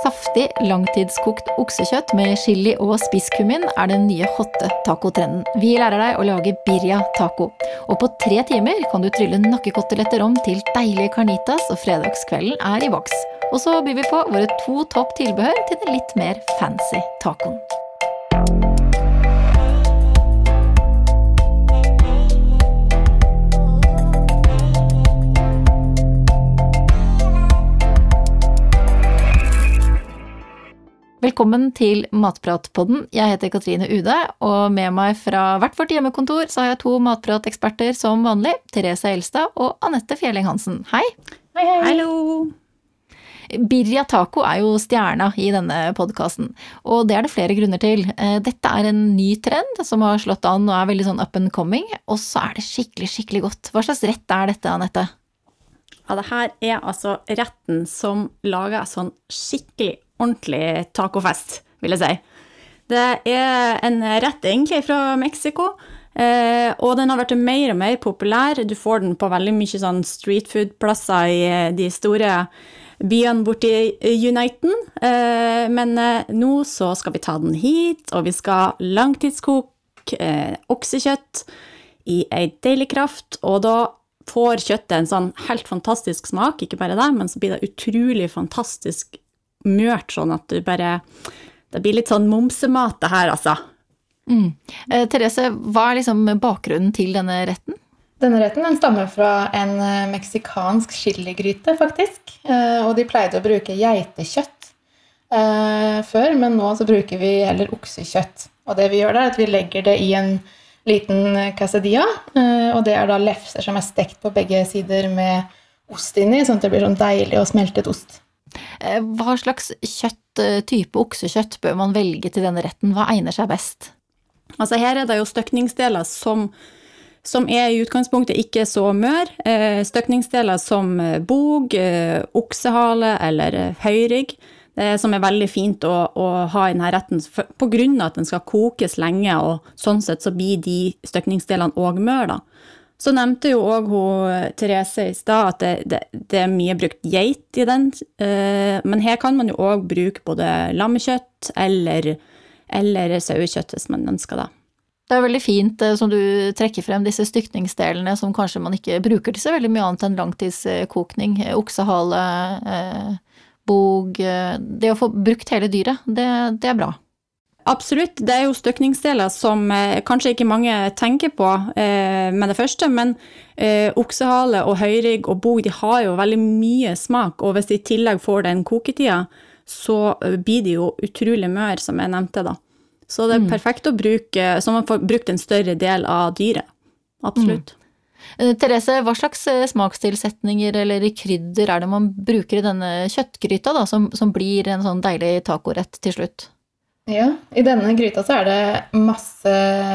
Saftig, langtidskokt oksekjøtt med chili og spisskummin er den nye hotte tacotrenden. Vi lærer deg å lage birria taco. Og på tre timer kan du trylle nakkekoteletter om til deilige carnitas, og fredagskvelden er i boks. Og så byr vi på våre to topp tilbehør til den litt mer fancy tacoen. Velkommen til Matpratpodden. Jeg heter Katrine Ude, og med meg fra hvert vårt hjemmekontor så har jeg to matprateksperter som vanlig. Therese Elstad og Anette Fjelling Hansen. Hei! Hei, hei. Hallo! Birria taco er jo stjerna i denne podkasten, og det er det flere grunner til. Eh, dette er en ny trend som har slått an og er veldig sånn up and coming, og så er det skikkelig, skikkelig godt. Hva slags rett er dette, Anette? Ja, det her er altså retten som lager sånn skikkelig ordentlig tacofest, vil jeg si. Det er en rett egentlig fra Mexico, eh, og den har blitt mer og mer populær. Du får den på veldig mye sånn streetfood-plasser i eh, de store byene borti Uniten. Eh, men eh, nå så skal vi ta den hit, og vi skal langtidskoke oksekjøtt i ei deilig kraft, og da får kjøttet en sånn helt fantastisk smak, ikke bare det, men så blir det utrolig fantastisk mørt, sånn at du bare Det blir litt sånn momsemat, det her, altså. Mm. Eh, Therese, hva er liksom bakgrunnen til denne retten? Denne retten den stammer fra en eh, meksikansk chiligryte, faktisk. Eh, og de pleide å bruke geitekjøtt eh, før, men nå så bruker vi heller oksekjøtt. Og det vi gjør da, er at vi legger det i en liten quesadilla, eh, og det er da lefser som er stekt på begge sider med ost inni, sånn at det blir sånn deilig og smeltet ost. Eh, Hva slags kjøtt, eh, type oksekjøtt bør man velge til denne retten? Hva egner seg best? Altså her er det jo støkningsdeler som, som er i utgangspunktet ikke så mør. Eh, støkningsdeler som bog, eh, oksehale eller høyrygg, Det som er veldig fint å, å ha i denne retten pga. at den skal kokes lenge, og sånn sett så blir de støkningsdelene òg mør, da. Så nevnte jo òg Therese i stad at det, det, det, er mye brukt geit i den, eh, men her kan man jo òg bruke både lammekjøtt eller, eller sauekjøtt hvis man ønsker det. Det er veldig fint eh, som du trekker frem disse stykningsdelene som kanskje man ikke bruker til så veldig mye annet enn langtidskokning. Oksehale, eh, bog eh, Det å få brukt hele dyret, det, det er bra. Absolutt. Det er jo støkningsdeler som eh, kanskje ikke mange tenker på eh, med det første, men eh, oksehale og høyrygg og bog de har jo veldig mye smak, og hvis de i tillegg får den koketida, så eh, blir de jo utrolig mør, som jeg nevnte, da. Så det er Mm. perfekt å bruke, så man får brukt en større del av dyret. Absolutt. Mm. Therese, hva slags eh, smakstilsetninger eller krydder er det man bruker i denne kjøttgryta, da, som, som blir en sånn deilig tacorett til slutt? Ja, I denne gryta så er det masse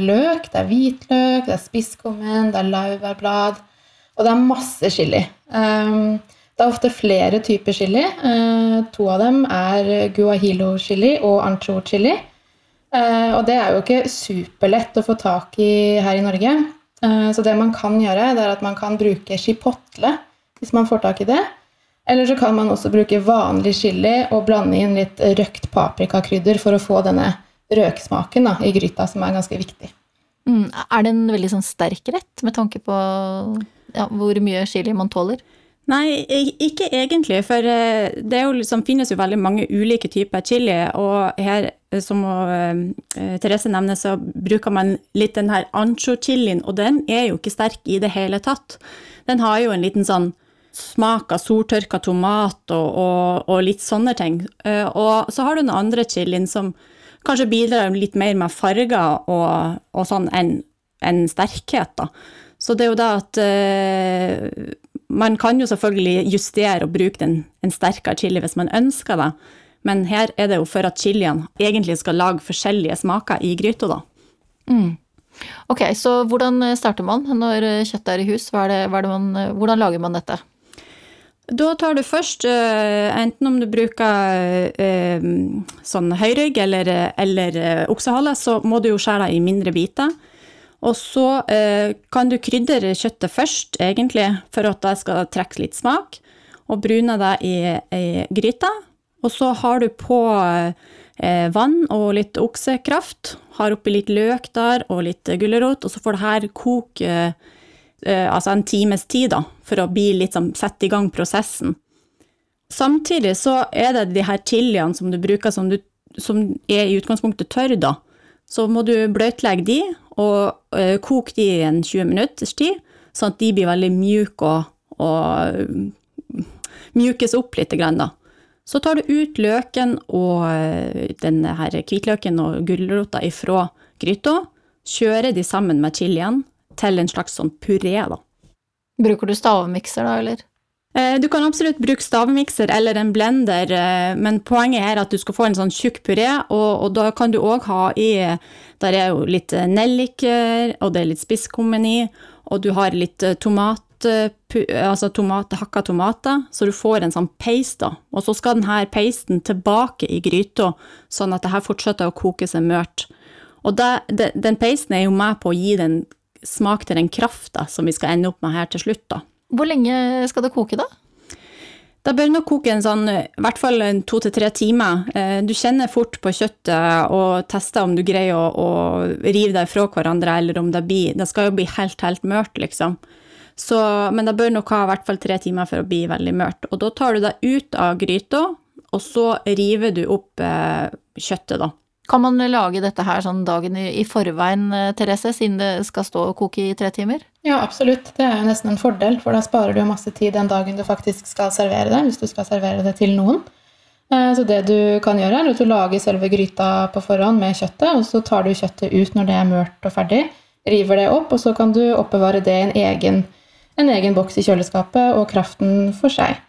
løk. Det er hvitløk, det er spisskummen, det er laurbærblad, og det er masse chili. Um, det er ofte flere typer chili. Uh, to av dem er guahilo-chili og ancho-chili. Uh, og det er jo ikke superlett å få tak i her i Norge. Uh, så det man kan gjøre, det er at man kan bruke chipotle hvis man får tak i det. Eller så kan man også bruke vanlig chili og blande inn litt røkt paprikakrydder for å få denne røksmaken da, i gryta, som er ganske viktig. Mm, er det en veldig sånn sterk rett, med tanke på ja, hvor mye chili man tåler? Nei, ikke egentlig, for eh, det er jo liksom, finnes jo veldig mange ulike typer chili, og her, eh, som eh, Therese nevner, så bruker man litt den her ancho-chilien, og den er jo ikke sterk i det hele tatt. Den har jo en liten sånn smak av soltørka tomat og, og, og litt sånne ting. Eh, Og så har du den andre chilien som kanskje bidrar litt mer med farger og, og sånn enn en sterkhet, da. Så det er jo det at uh, man kan jo selvfølgelig justere og bruke den, en sterkere chili hvis man ønsker det, men her er det jo for at chiliene egentlig skal lage forskjellige smaker i gryta, da. Mm. Ok, så hvordan starter man når kjøttet er i hus? Hva er det, hva er det man, hvordan lager man dette? Da tar du først, eh, enten om du bruker eh, sånn høyrygg eller, eller eh, oksehale, så må du jo skjære i mindre biter. Og så kan du krydre kjøttet først, egentlig, for at det skal trekke litt smak. Og brune det i, i gryta. Og så har du på vann og litt oksekraft. Har oppi litt løk der og litt gulrot, og så får det her koke altså en times tid, da, for å bli litt sånn, sette i gang prosessen. Samtidig så er det de her chiliene som du bruker, som, du, som er i utgangspunktet tørr, da. Så må du bløtlegge de, og uh, koke de i en 20 minutters tid, sånn at de blir veldig mjuke og, og mjukes opp litt. Grann, da. Så tar du ut løken og denne her hvitløken og gulrota ifra gryta, kjører de sammen med chilien til en slags sånn puré, da. Bruker du stavmikser da, eller? Du kan absolutt bruke stavmikser eller en blender, men poenget er at du skal få en sånn tjukk puré, og, og da kan du òg ha i Der er jo litt nelliker, og det er litt spisskummen i, og du har litt tomat altså tomat, hakka tomater, så du får en sånn paste, da. Og så skal denne pasten tilbake i gryta, sånn at det her fortsetter å koke seg mørt. Og det, det, den pasten er jo med på å gi den smak til den krafta som vi skal ende opp med her til slutt, da. Hvor lenge skal det koke, da? Da bør nok koke en sånn, i hvert fall en to til tre timer. Du kjenner fort på kjøttet og tester om du greier å, å rive deg fra hverandre, eller om det blir Det skal jo bli helt, helt mørt, liksom. Så, men det bør nok ha i hvert fall tre timer for å bli veldig mørt. Og da tar du deg ut av gryta, og så river du opp eh, kjøttet, da. Kan man lage dette her sånn dagen i, forveien, Therese, siden det skal stå og koke i tre timer? Ja, absolutt. Det er jo nesten en fordel, for da sparer du masse tid den dagen du faktisk skal servere det, hvis du skal servere det til noen. Så det du kan gjøre, er at du lager selve gryta på forhånd med kjøttet, og så tar du kjøttet ut når det er mørt og ferdig, river det opp, og så kan du oppbevare det i en egen en egen boks i kjøleskapet og kraften for seg.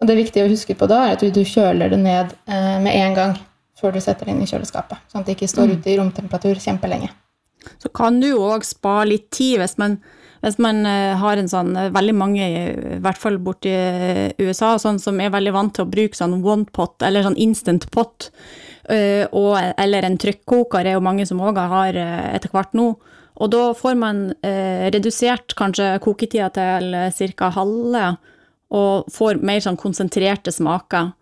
Og Det viktige å huske på da, er at du kjøler det ned eh, med en gang før du setter det inn i kjøleskapet, sånn at det ikke står mm. ute i romtemperatur kjempelenge. Så kan du jo òg spare litt tid hvis man, hvis man eh, har en sånn eh, Veldig mange, i hvert fall borti USA, sånn som er veldig vant til å bruke sånn one pot, eller sånn instant pot, og, eller en trykkoker, er jo mange som òg har etter hvert nå. Og da får man eh, redusert kanskje koketida til eh, ca. halve, og får mer sånn konsentrerte smaker.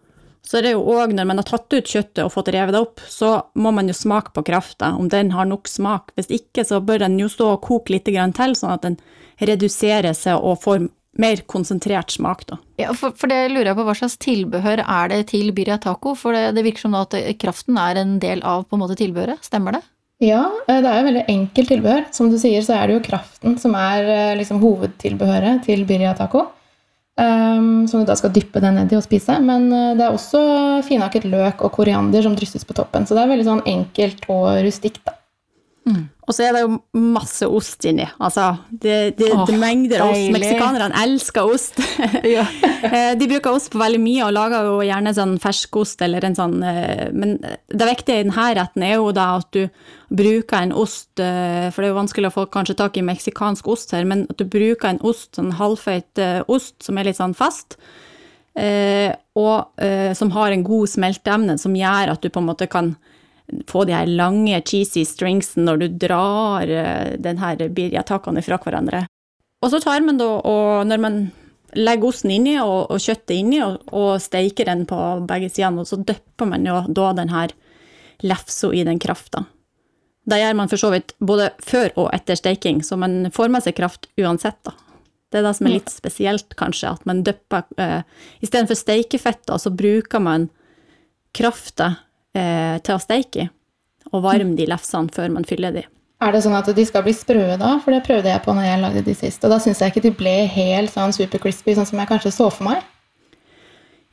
Så det er jo òg, når man har tatt ut kjøttet og fått revet det opp, så må man jo smake på krafta, om den har nok smak. Hvis ikke, så bør den jo stå og koke litt til, sånn at den reduserer seg og får mer konsentrert smak, da. Ja, for, for, det lurer jeg på, hva slags tilbehør er det til birria taco? For det, det virker som at kraften er en del av på en måte tilbehøret, stemmer det? Ja, eh, det er jo veldig enkelt tilbehør. Som du sier, så er det jo kraften som er eh, liksom, hovedtilbehøret til birria taco. Um, som du da skal dyppe det ned i og spise. Men eh, det er også finhakket løk og koriander som drysses på toppen. Så det er veldig sånn enkelt og rustikt. da. Mm. Og så er det jo masse ost inni. Altså, det, det, Åh, det mengder ost. Meksikanerne elsker ost. Eh, de bruker ost på veldig mye, og lager jo gjerne sånn ferskost eller en sånn eh, Men det viktige i denne retten er jo da at du bruker en ost, eh, for det er jo vanskelig å få kanskje tak i meksikansk ost her, men at du bruker en ost, sånn halvfeit ost som er litt sånn fast. og som har en god smelteevne, som gjør at du på en måte kan få de her lange, cheesy stringsene når du drar eh, den her birria-tacoen fra hverandre. Og så tar man da, og når man legger osten inni og, og kjøttet inni og, og steiker den på begge sidene, og så dypper man jo da den her lefsa i den krafta. Det gjør man for så vidt både før og etter steiking, så man får med seg kraft uansett, da. Det er det som er litt spesielt, kanskje, at man dypper eh, Istedenfor steikefett, da, så bruker man krafta eh, til å steike i, og varme de lefsene før man fyller de. Er det sånn at de skal bli sprø da? For det prøvde jeg på når jeg lagde de sist. Og da syns jeg ikke de ble helt sånn super crispy, sånn som jeg kanskje så for meg.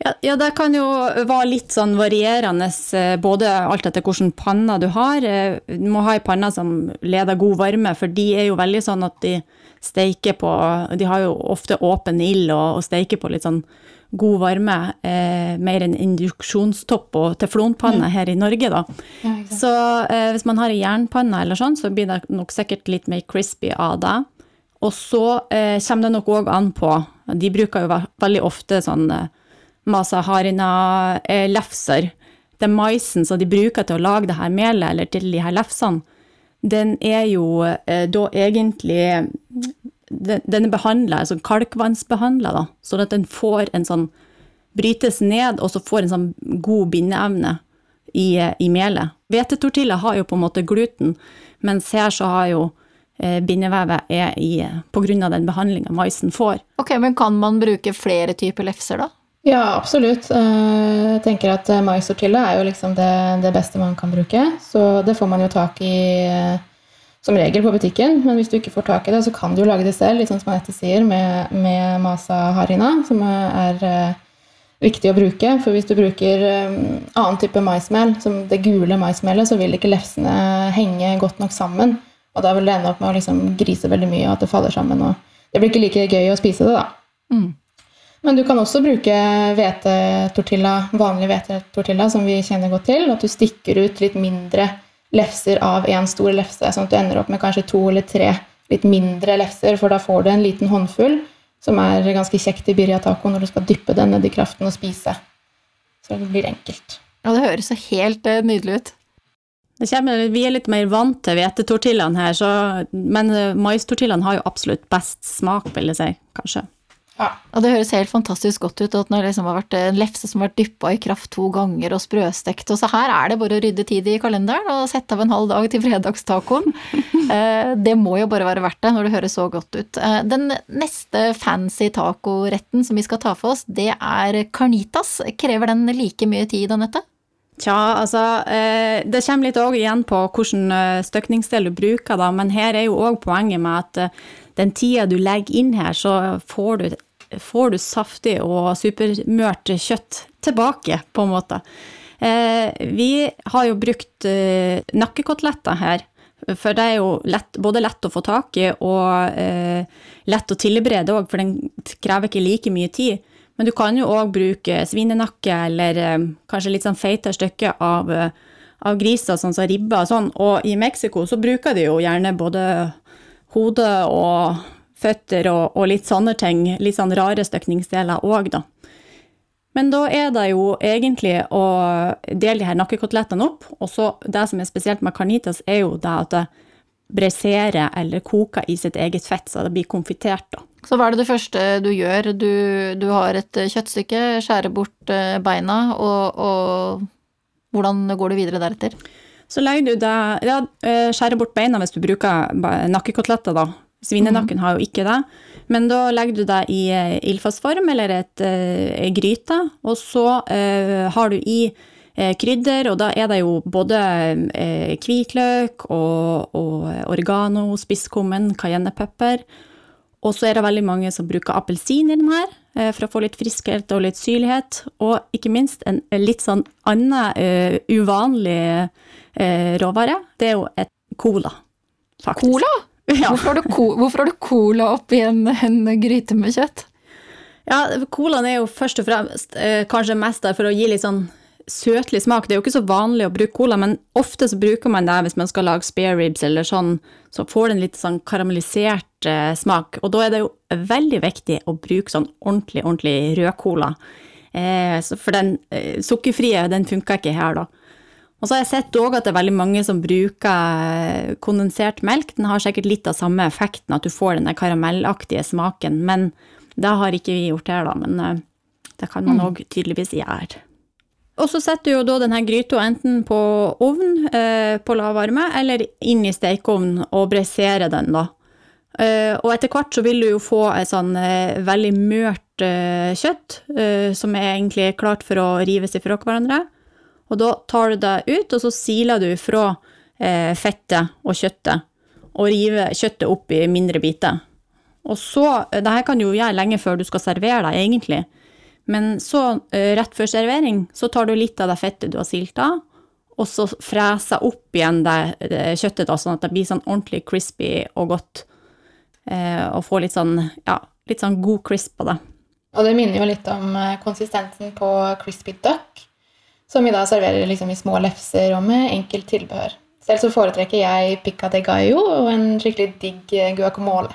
Ja, ja, det kan jo være litt sånn varierende, eh, både alt etter hvilken panne du har. Eh, du må ha ei panne som leder god varme, for de er jo veldig sånn at de steiker på De har jo ofte åpen ild og, og steiker på litt sånn god varme, eh, mer enn induksjonstopp og teflonpanne her i Norge, da. Ja, så eh, hvis man har ei jernpanne eller sånn, så blir det nok sikkert litt mer crispy av det. Og så eh, kommer det nok òg an på De bruker jo veldig ofte sånn eh, masa harina-lefser. Eh, den maisen som de bruker til å lage det her melet, eller til de her lefsene, den er jo eh, da egentlig den er behandla, altså kalkvannsbehandla, da, sånn at den får en sånn brytes ned, og så får en sånn god bindeevne i, i melet. Hvetetortilla har jo på en måte gluten, mens her så har jo eh, bindevevet er i, av den behandlinga maisen får. Ok, Men kan man bruke flere typer lefser, da? Ja, absolutt. Eh, jeg tenker at maisortilla maistortilla er jo liksom det, det, beste man kan bruke. Så det får man jo tak i som regel på butikken. Men hvis du ikke får tak i det, så kan du jo lage det selv, litt sånn som Anette sier, med, med masa harina, som er viktig å bruke. For hvis du bruker um, annen type maismel, som det gule maismelet, så vil ikke lefsene henge godt nok sammen. Og da vil det ende opp med å liksom grise veldig mye, og at det faller sammen. og Det blir ikke like gøy å spise det, da. Mm. Men du kan også bruke hvetetortilla, vanlig hvetetortilla, som vi kjenner godt til. At du stikker ut litt mindre lefser av én stor lefse, sånn at du ender opp med kanskje to eller tre litt mindre lefser, for da får du en liten håndfull som er ganske kjekt i birria taco når du skal dyppe den ned i kraften og spise. Så det blir enkelt. Ja, det høres så helt uh, nydelig ut. Kommer, vi er litt mer vant til hvetetortillaen her, så, men maistortillene maistortillaen har jo absolutt best smak, vil jeg si, kanskje. Ja. Og det høres helt fantastisk godt ut at når det liksom har vært en lefse som har vært dyppa i kraft to ganger og sprøstekt, og så her er det bare å rydde tid i kalenderen og sette av en halv dag til fredagstacoen. Eh, det må jo bare være verdt det når det høres så godt ut. Eh, den neste fancy tacoretten som vi skal ta for oss, det er carnitas. Krever den like mye tid, Anette? Tja, altså eh, Det kommer litt igjen på hvilken støkningsdel du bruker, da, men her er jo òg poenget med at den tida du legger inn her, så får du får du saftig og supermørt kjøtt tilbake, på en måte. Eh, vi har jo brukt eh, nakkekoteletter her, for det er jo lett, både lett å få tak i og eh, lett å tilberede òg, for den krever ikke like mye tid. Men du kan jo òg bruke svinenakke eller eh, kanskje litt sånn feite stykker av, av griser, sånn som ribbe og sånn. Og i Mexico så bruker de jo gjerne både hode og føtter og, og, litt sånne ting. Litt sånn rare støkningsdeler òg, da. Men da er det jo egentlig å dele de her nakkekotelettene opp. Og så det som er spesielt med carnitas, er jo det at det bresserer eller koker i sitt eget fett, så det blir konfitert, da. Så hva er det det første du gjør? Du, du har et kjøttstykke, skjærer bort eh, beina, og, og, hvordan går du videre deretter? Så legger du deg Ja, eh, skjærer bort beina hvis du bruker nakkekoteletter, da. Svinenakken har jo ikke det. Men da legger du det i eh, ildfast form eller et, ei eh, gryte, og så uh, har du i krydder, og da er det jo både uh, hvitløk og, og oregano, spisskummen, cayennepepper. Og så er det veldig mange som bruker appelsin i den her, for å få litt friskhet og litt syrlighet. Og ikke minst en litt sånn annen uvanlig råvare, det er jo et cola. Faktisk. Cola? Ja. Hvorfor, har du, hvorfor, har du, cola oppi en, en gryte med kjøtt? Ja, Colaen er jo først og fremst uh, kanskje mest der for å gi litt sånn søtlig smak. Det er jo ikke så vanlig å bruke cola, men ofte så bruker man det hvis man skal lage spare ribs eller sånn, så får det en litt sånn karamellisert eh, smak. Og da er det jo veldig viktig å bruke sånn ordentlig, ordentlig rød cola. Eh, for den eh, sukkerfrie, den funker ikke her, da. Og så har jeg sett òg at det er veldig mange som bruker kondensert melk. Den har sikkert litt av samme effekten, at du får den karamellaktige smaken. Men det har ikke vi gjort her, da. Men eh, det kan man òg mm. tydeligvis gjøre. Og så setter du da denne gryta enten på ovn eh, på lav varme, eller inn i stekeovnen og breiserer den, da. Eh, og etter hvert så vil du jo få et sånn eh, veldig mørt kjøtt, som er egentlig klart for å rives ifra hverandre. Og da tar du det ut, og så siler du fra fettet og kjøttet, og river kjøttet opp i mindre biter. Og så Det her kan du jo gjøre lenge før du skal servere deg, egentlig. Men så, eh, rett før servering, så tar du litt av det fettet du har silt av, og så freser opp igjen det, det kjøttet, da, sånn at det blir sånn ordentlig crispy og godt. Eh, og får litt sånn, ja, litt sånn god crisp på det. Og det minner jo litt om eh, konsistensen på crispy duck. Som vi da serverer liksom i små lefser og med enkelt tilbehør. Selv så foretrekker jeg picca de gallo og en skikkelig digg guacamole.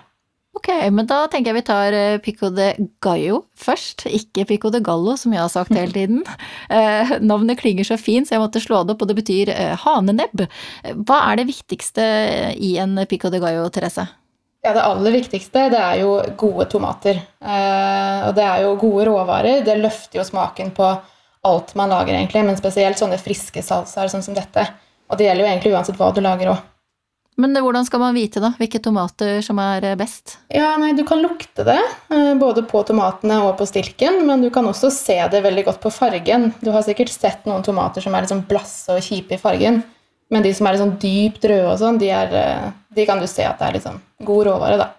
Ok, men da tenker jeg vi tar eh, pico de gallo først, ikke pico de gallo, som jeg har sagt hele tiden. Eh, navnet klinger så fint, så jeg måtte slå det opp, og det betyr eh, hanenebb. Hva er det viktigste i en pico de gallo, Therese? Ja, Det aller viktigste det er jo gode tomater. Eh, og det er jo gode råvarer. Det løfter jo smaken på alt man lager, egentlig, men spesielt sånne friske salsaer sånn som dette. Og det gjelder jo egentlig uansett hva du lager òg. Men hvordan skal man vite da, hvilke tomater som er eh, best? Ja, nei, Du kan lukte det, eh, både på tomatene og på stilken, men du kan også se det veldig godt på fargen. Du har sikkert sett noen tomater som er sånn blasse og kjipe i fargen. Men de som er sånn dypt røde, og sånn, de, er, de kan du se at det er liksom god råvare. da.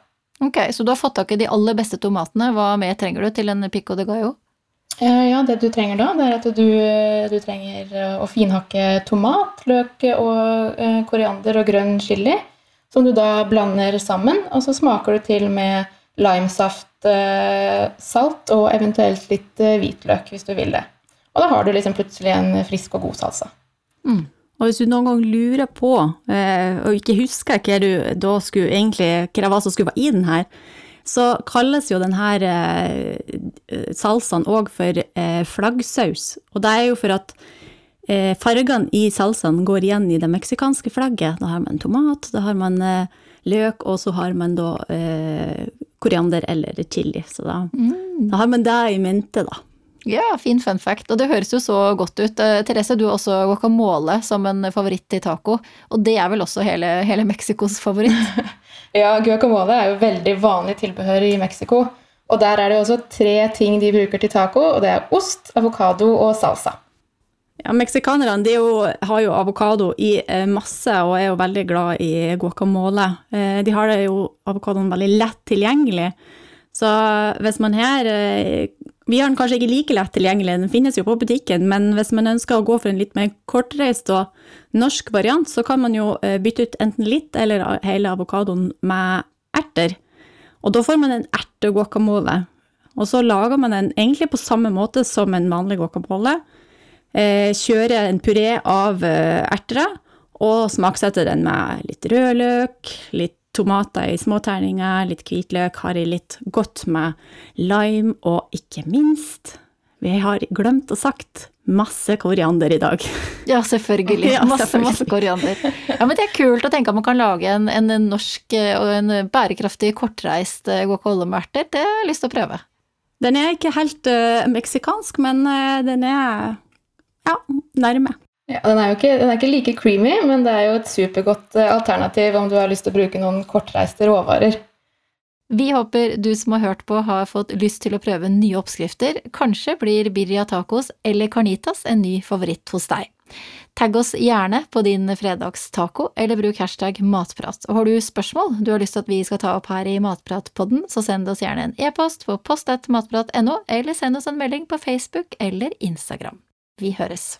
Ok, Så du har fått tak i de aller beste tomatene. Hva mer trenger du til en pico de gallo? Ja, det du trenger da, det er at du, du trenger å finhakke tomat, løk og koriander og grønn chili, som du da blander sammen. Og så smaker du til med limesaft, salt og eventuelt litt hvitløk, hvis du vil det. Og da har du liksom plutselig en frisk og god salsa. Mm. Og hvis du noen gang lurer på, eh, og ikke husker hva du skulle egentlig, hva det var som skulle være i den her, så kalles jo denne eh, salsaen òg for eh, flaggsaus. Og det er jo for at eh, fargene i salsaen går igjen i det meksikanske flagget. Da har man tomat, da har man eh, løk, og så har man da eh, koriander eller chili. Så da, mm. da har man det i mente, da. Ja, fin fun fact. Og det høres jo så godt ut. Uh, Therese, du har også guacamole som en favoritt til taco. Og det er vel også hele, hele Mexicos favoritt? ja, guacamole er jo veldig vanlig tilbehør i Mexico. Og der er det også tre ting de bruker til taco, og det er ost, avokado og salsa. Ja, Meksikanerne har jo avokado i eh, masse og er jo veldig glad i guacamole. Eh, de har det jo avokadoen veldig lett tilgjengelig. Så hvis man her vi har den kanskje ikke like lett tilgjengelig, den finnes jo på butikken, men hvis man ønsker å gå for en litt mer kortreist og norsk variant, så kan man jo eh, bytte ut enten litt eller hele avokadoen med erter. Og da får man en erteguacamole. Og så lager man den egentlig på samme måte som en vanlig guacamole. Eh, kjører en puré av eh, erter og smaksetter den med litt rødløk, litt tomater i småterninger, litt hvitløk, har jeg litt godt med lime, og ikke minst, vi har glemt å sagt masse koriander i dag. Ja, selvfølgelig. Ja, masse, selvfølgelig. masse koriander. Ja, men det er kult å tenke at man kan lage en, en norsk og en bærekraftig kortreist guacamole med erter. Det har jeg lyst til å prøve. Den er ikke helt uh, meksikansk, men uh, den er ja, nærme. Ja, den, er jo ikke, den er ikke like creamy, men det er jo et supergodt eh, alternativ om du har lyst til å bruke noen kortreiste råvarer. Vi håper du som har hørt på, har fått lyst til å prøve nye oppskrifter. Kanskje blir birria tacos eller carnitas en ny favoritt hos deg. Tagg oss gjerne på din fredagstaco, eller bruk hashtag matprat. Og har du spørsmål du har lyst til at vi skal ta opp her i Matpratpodden, så send oss gjerne en e-post på post.matprat.no, eller send oss en melding på Facebook eller Instagram. Vi høres!